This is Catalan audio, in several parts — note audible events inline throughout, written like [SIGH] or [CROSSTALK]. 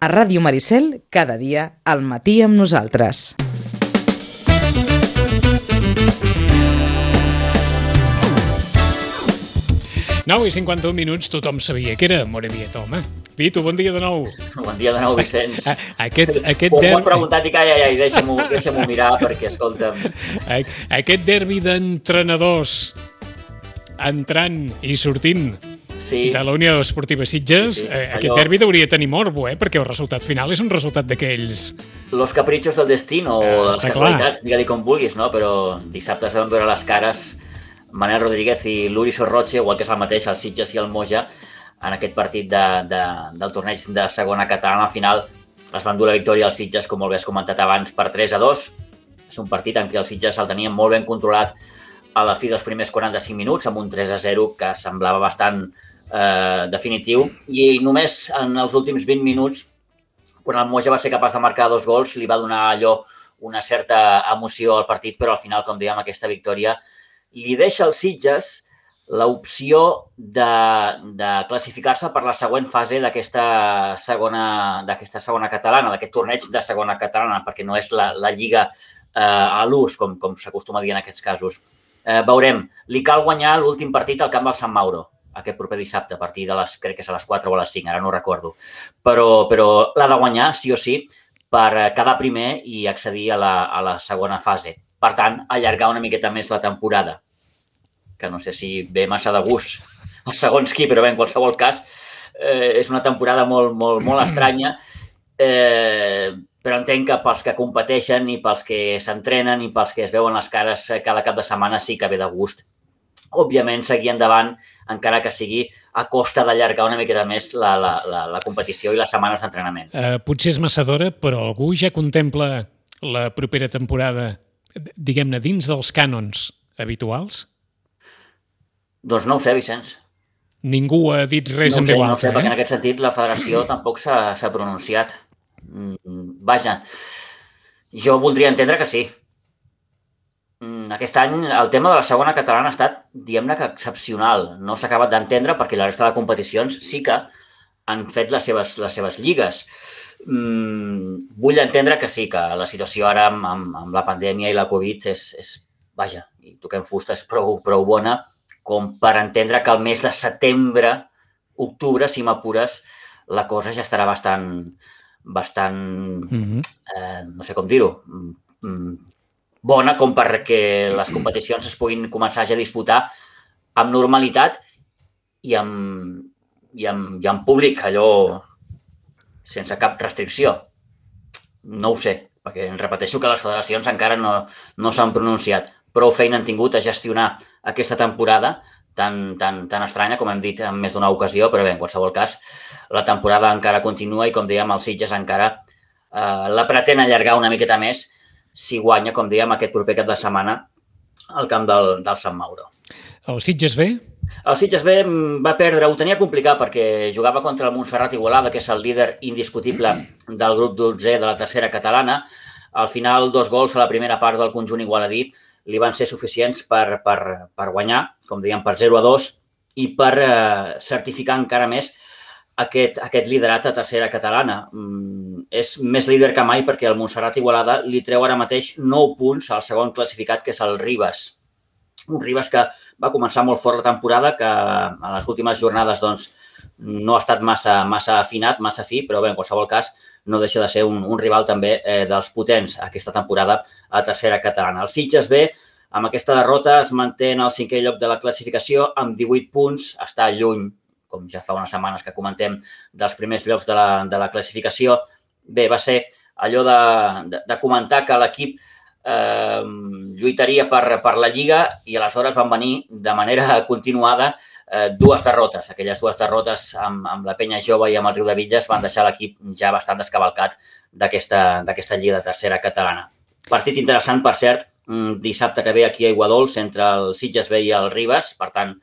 A Ràdio Maricel, cada dia, al matí amb nosaltres. 9 i 51 minuts, tothom sabia que era Morevieta, home. Pitu, bon dia de nou. [LAUGHS] Bon dia de nou, Vicenç. A, aquest, aquest Ho derbi... m'ho preguntat i ai, ai, ai, deixa'm-ho deixa mirar perquè, escolta'm, a- Aquest derbi d'entrenadors entrant i sortint sí, de la Unió Esportiva Sitges, Sí, sí, eh, allò- aquest derbi hauria de tenir morbo, eh? perquè el resultat final és un resultat d'aquells. los caprichos del destino o Ah, les casualitats, digue-li com vulguis, no? Però dissabte es van veure les cares Manel Rodríguez i l'Uri Sorroche, igual que és el mateix, el Sitges i el Moja, en aquest partit de, de, del torneig de segona catalana. Al final es van dur la victòria als Sitges, com molt bé has comentat abans, per 3 a 2. És un partit en què el Sitges el tenia molt ben controlat a la fi dels primers 45 minuts, amb un 3 a 0 que semblava bastant eh, definitiu. I només en els últims 20 minuts, quan el Moja va ser capaç de marcar dos gols, li va donar allò una certa emoció al partit, però al final, com dèiem, aquesta victòria li deixa als Sitges l'opció de, de classificar-se per la següent fase d'aquesta segona, segona catalana, d'aquest torneig de segona catalana, perquè no és la, la lliga eh, a l'ús, com, com s'acostuma a dir en aquests casos. Eh, veurem, li cal guanyar l'últim partit al camp del Sant Mauro, aquest proper dissabte, a partir de les, crec que és a les 4 o a les 5, ara no recordo. Però, però l'ha de guanyar, sí o sí, per eh, quedar primer i accedir a la, a la segona fase. Per tant, allargar una miqueta més la temporada, que no sé si ve massa de gust a segons qui, però bé, en qualsevol cas, eh, és una temporada molt, molt, molt estranya, eh, però entenc que pels que competeixen i pels que s'entrenen i pels que es veuen les cares eh, cada cap de setmana sí que ve de gust. Òbviament, seguir endavant, encara que sigui a costa d'allargar una miqueta més la, la, la, la competició i les setmanes d'entrenament. Eh, potser és massa d'hora, però algú ja contempla la propera temporada, diguem-ne, dins dels cànons habituals? Doncs no ho sé, Vicenç. Ningú ha dit res no en veu no ho sé, alta, perquè en eh? aquest sentit la federació tampoc s'ha pronunciat. Mm, Vaja, jo voldria entendre que sí. Mm, Aquest any el tema de la segona catalana ha estat, diguem-ne que excepcional. No s'ha acabat d'entendre perquè la resta de competicions sí que han fet les seves, les seves lligues. Mm, vull entendre que sí, que la situació ara amb, amb, amb la pandèmia i la Covid és, és vaja, i toquem fusta, és prou, prou bona com per entendre que el mes de setembre, octubre, si m'apures, la cosa ja estarà bastant, bastant Mhm. eh, no sé com dir-ho, mm, mm, bona com perquè les [CLEARS THROAT] competicions es puguin començar ja a disputar amb normalitat i amb, i amb, i amb públic, allò sense cap restricció. No ho sé, perquè em repeteixo que les federacions encara no, no s'han pronunciat. Prou feina han tingut a gestionar aquesta temporada tan, tan, tan estranya, com hem dit en més d'una ocasió, però bé, en qualsevol cas, la temporada encara continua i, com dèiem, els Sitges encara eh, la pretén allargar una miqueta més si guanya, com dèiem, aquest proper cap de setmana al camp del, del Sant Mauro. El Sitges B? El Sitges B mm, va perdre, ho tenia complicat perquè jugava contra el Montserrat Igualada, que és el líder indiscutible del grup 12 de la tercera catalana. Al final, dos gols a la primera part del conjunt igualadí li van ser suficients per, per, per guanyar, com dèiem, per 0 a 2 i per eh, certificar encara més aquest, aquest liderat a tercera catalana. Mm, és més líder que mai perquè el Montserrat Igualada li treu ara mateix 9 punts al segon classificat, que és el Ribas. Un Ribas que va començar molt fort la temporada, que a les últimes jornades doncs, no ha estat massa, massa afinat, massa fi, però bé, en qualsevol cas no deixa de ser un, un rival també eh, dels potents aquesta temporada a tercera catalana. El Sitges B, amb aquesta derrota, es manté en el cinquè lloc de la classificació amb 18 punts, està lluny, com ja fa unes setmanes que comentem, dels primers llocs de la, de la classificació. Bé, va ser allò de, de, de comentar que l'equip eh, lluitaria per, per la Lliga i aleshores van venir de manera continuada dues derrotes. Aquelles dues derrotes amb, amb la penya jove i amb el Riu de Villes van deixar l'equip ja bastant descavalcat d'aquesta Lliga de tercera catalana. Partit interessant, per cert, mm, dissabte que ve aquí a Iguadols entre el Sitges B i el Ribes, per tant,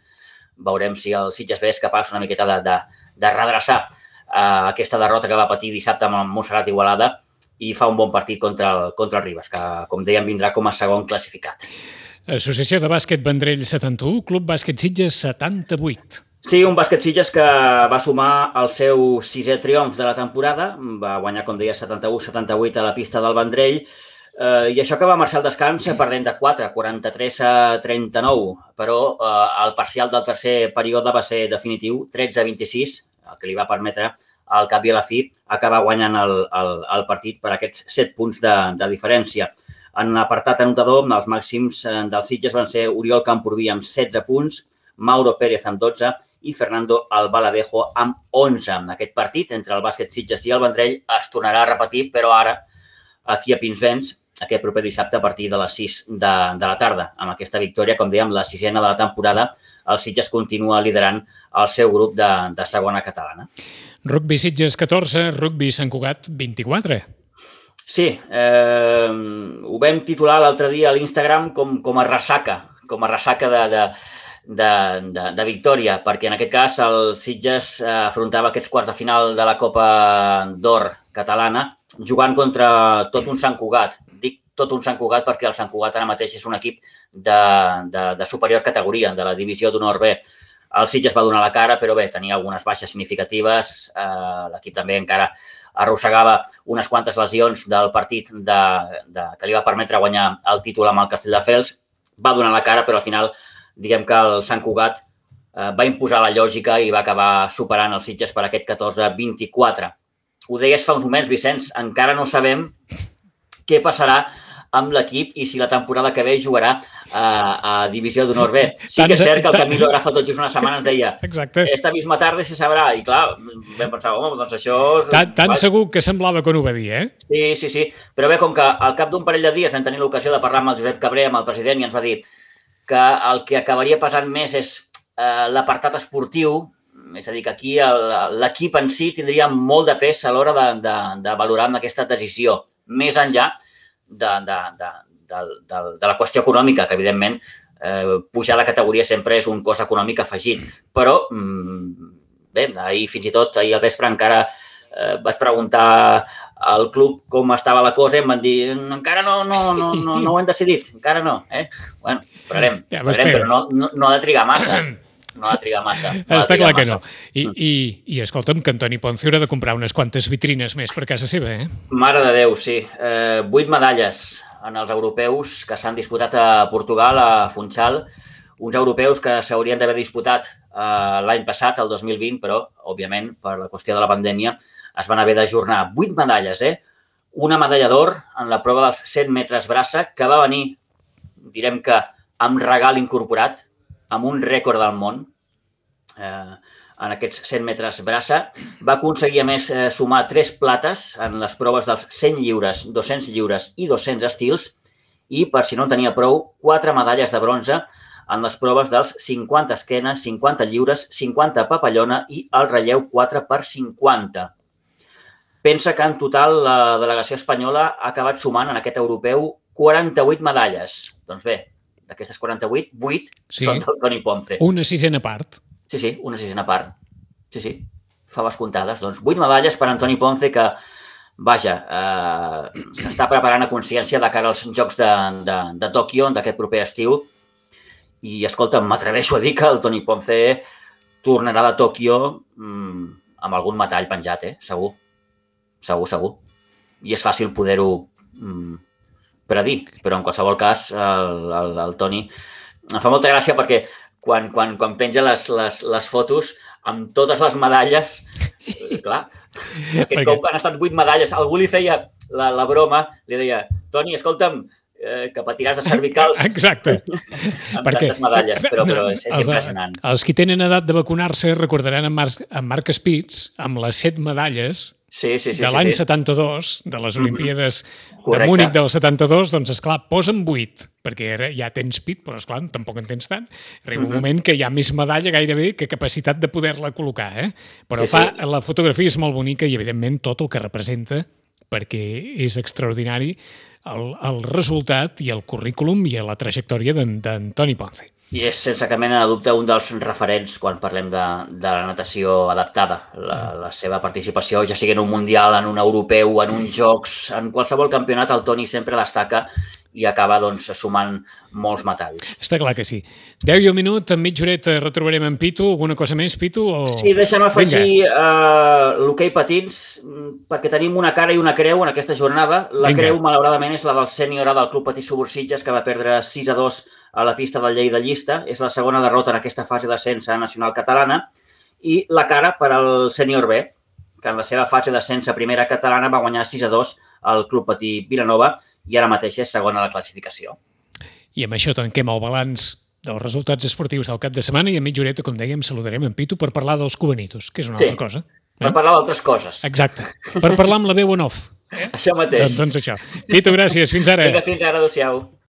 veurem si el Sitges B és capaç una miqueta de, de, de redreçar uh, aquesta derrota que va patir dissabte amb el Montserrat Igualada i fa un bon partit contra el, contra el Ribes, que, com dèiem, vindrà com a segon classificat. Associació de Bàsquet Vendrell 71, Club Bàsquet Sitges 78. Sí, un bàsquet Sitges que va sumar el seu sisè triomf de la temporada, va guanyar, com deia, 71-78 a la pista del Vendrell, eh, i això que va marxar al descans perdent de 4, 43 a 39, però eh, el parcial del tercer període va ser definitiu, 13 a 26, el que li va permetre al cap i a la fi acabar guanyant el, el, el partit per aquests 7 punts de, de diferència. En l'apartat anotador, els màxims eh, dels Sitges van ser Oriol Camproví amb 16 punts, Mauro Pérez amb 12 i Fernando Albaladejo amb 11. En aquest partit, entre el bàsquet Sitges i el Vendrell, es tornarà a repetir, però ara, aquí a Pinsbens, aquest proper dissabte a partir de les 6 de, de la tarda. Amb aquesta victòria, com dèiem, la sisena de la temporada, el Sitges continua liderant el seu grup de, de segona catalana. Rugby Sitges 14, Rugby Sant Cugat 24. Sí, eh, ho vam titular l'altre dia a l'Instagram com, com a ressaca, com a ressaca de, de, de, de, de victòria, perquè en aquest cas el Sitges eh, afrontava aquests quarts de final de la Copa d'Or catalana jugant contra tot un Sant Cugat. Dic tot un Sant Cugat perquè el Sant Cugat ara mateix és un equip de, de, de superior categoria, de la divisió d'honor B. El Sitges va donar la cara, però bé, tenia algunes baixes significatives. Eh, L'equip també encara arrossegava unes quantes lesions del partit de, de, que li va permetre guanyar el títol amb el Castelldefels. Va donar la cara, però al final diguem que el Sant Cugat eh, va imposar la lògica i va acabar superant els Sitges per aquest 14-24. Ho deies fa uns moments, Vicenç, encara no sabem què passarà amb l'equip i si la temporada que ve jugarà a, a Divisió d'Honor B. Sí que és cert que el Camilo ara fa tot just una setmana ens deia Exacte. esta misma tarda se sabrà. I clar, vam pensar, home, doncs això... És... Tan, tan segur que semblava que no ho va dir, eh? Sí, sí, sí. Però bé, com que al cap d'un parell de dies vam tenir l'ocasió de parlar amb el Josep Cabré, amb el president, i ens va dir que el que acabaria pesant més és eh, l'apartat esportiu, és a dir, que aquí l'equip en si tindria molt de pes a l'hora de, de, de valorar amb aquesta decisió, més enllà de, de, de, de, de, de la qüestió econòmica, que evidentment eh, pujar de categoria sempre és un cost econòmic afegit. Però, mm, bé, ahir fins i tot, ahir al vespre encara eh, vaig preguntar al club com estava la cosa i em van dir encara no, no, no, no, no ho hem decidit, encara no. Eh? Bueno, esperarem, esperarem però no, no, no ha de trigar massa. [CLEARS THROAT] No ha de trigar massa. No Està clar que no. massa. I, i, i escolta'm, que Antoni Ponce haurà de comprar unes quantes vitrines més per casa seva, eh? Mare de Déu, sí. Eh, vuit medalles en els europeus que s'han disputat a Portugal, a Funchal. Uns europeus que s'haurien d'haver disputat eh, l'any passat, el 2020, però, òbviament, per la qüestió de la pandèmia, es van haver d'ajornar. Vuit medalles, eh? Una medalla d'or en la prova dels 100 metres braça, que va venir, direm que, amb regal incorporat, amb un rècord del món, eh, en aquests 100 metres braça. Va aconseguir, a més, eh, sumar tres plates en les proves dels 100 lliures, 200 lliures i 200 estils i, per si no en tenia prou, quatre medalles de bronze en les proves dels 50 esquenes, 50 lliures, 50 papallona i el relleu 4 per 50. Pensa que en total la delegació espanyola ha acabat sumant en aquest europeu 48 medalles. Doncs bé, d'aquestes 48, 8 Sí. són del Toni Ponce. Una sisena part. Sí, sí, una sisena part. Sí, sí, faves comptades. Doncs vuit medalles per Antoni Ponce que, vaja, eh, s'està preparant a consciència de cara als Jocs de, de, de Tòquio d'aquest proper estiu. I, escolta, m'atreveixo a dir que el Toni Ponce tornarà de Tòquio mm, amb algun metall penjat, eh? Segur. Segur, segur. I és fàcil poder-ho mm, predir, però en qualsevol cas el, el, el Toni em fa molta gràcia perquè quan, quan, quan penja les, les, les fotos amb totes les medalles, eh, clar, aquest Perquè- cop han estat vuit medalles, algú li feia la, la broma, li deia, Toni, escolta'm, eh, que patiràs de cervicals [LAUGHS] Exacte. amb tantes medalles, però, però és, és els, impressionant. Els qui tenen edat de vacunar-se recordaran en Marc, en Marc Spitz amb les set medalles Sí, sí, sí. de sí, l'any sí. 72, de les Olimpíades de Correcte. Múnich del 72, doncs, esclar, posa'm 8, perquè ara ja tens pit, però, esclar, tampoc en tens tant. Arriba un moment que hi ha més medalla gairebé que capacitat de poder-la col·locar, eh? Però Sí, fa, sí. la fotografia és molt bonica i, evidentment, tot el que representa, perquè és extraordinari el, el resultat i el currículum i la trajectòria d'en d'en Toni Ponce. I és sense cap mena de dubte un dels referents quan parlem de, de la natació adaptada. La, la seva participació, ja sigui en un mundial, en un europeu, en uns jocs, en qualsevol campionat, el Toni sempre destaca i acaba doncs, sumant molts metalls. Està clar que sí. 10 i un minut, en mitja horeta retrobarem en Pitu. Alguna cosa més, Pitu? O... Sí, deixa'm afegir uh, l'hoquei patins, perquè tenim una cara i una creu en aquesta jornada. La Vinga. creu, malauradament, és la del sènior del Club Patí Subursitges, que va perdre 6 a 2 a la pista del Lleida Llista. És la segona derrota en aquesta fase d'ascensa nacional catalana. I la cara per al sènior B, que en la seva fase d'ascens a primera catalana va guanyar 6 a 2 al Club Patí Vilanova i ara mateix és segona a la classificació. I amb això tanquem el balanç dels resultats esportius del cap de setmana i a mitja horeta, com dèiem, saludarem en Pitu per parlar dels cubanitos, que és una sí, altra cosa. Eh? per parlar d'altres coses. Exacte, per parlar amb la veu en off. Eh? Això mateix. Doncs, doncs això. Pitu, gràcies. Fins ara. Vinga, fins ara. Adéu-siau.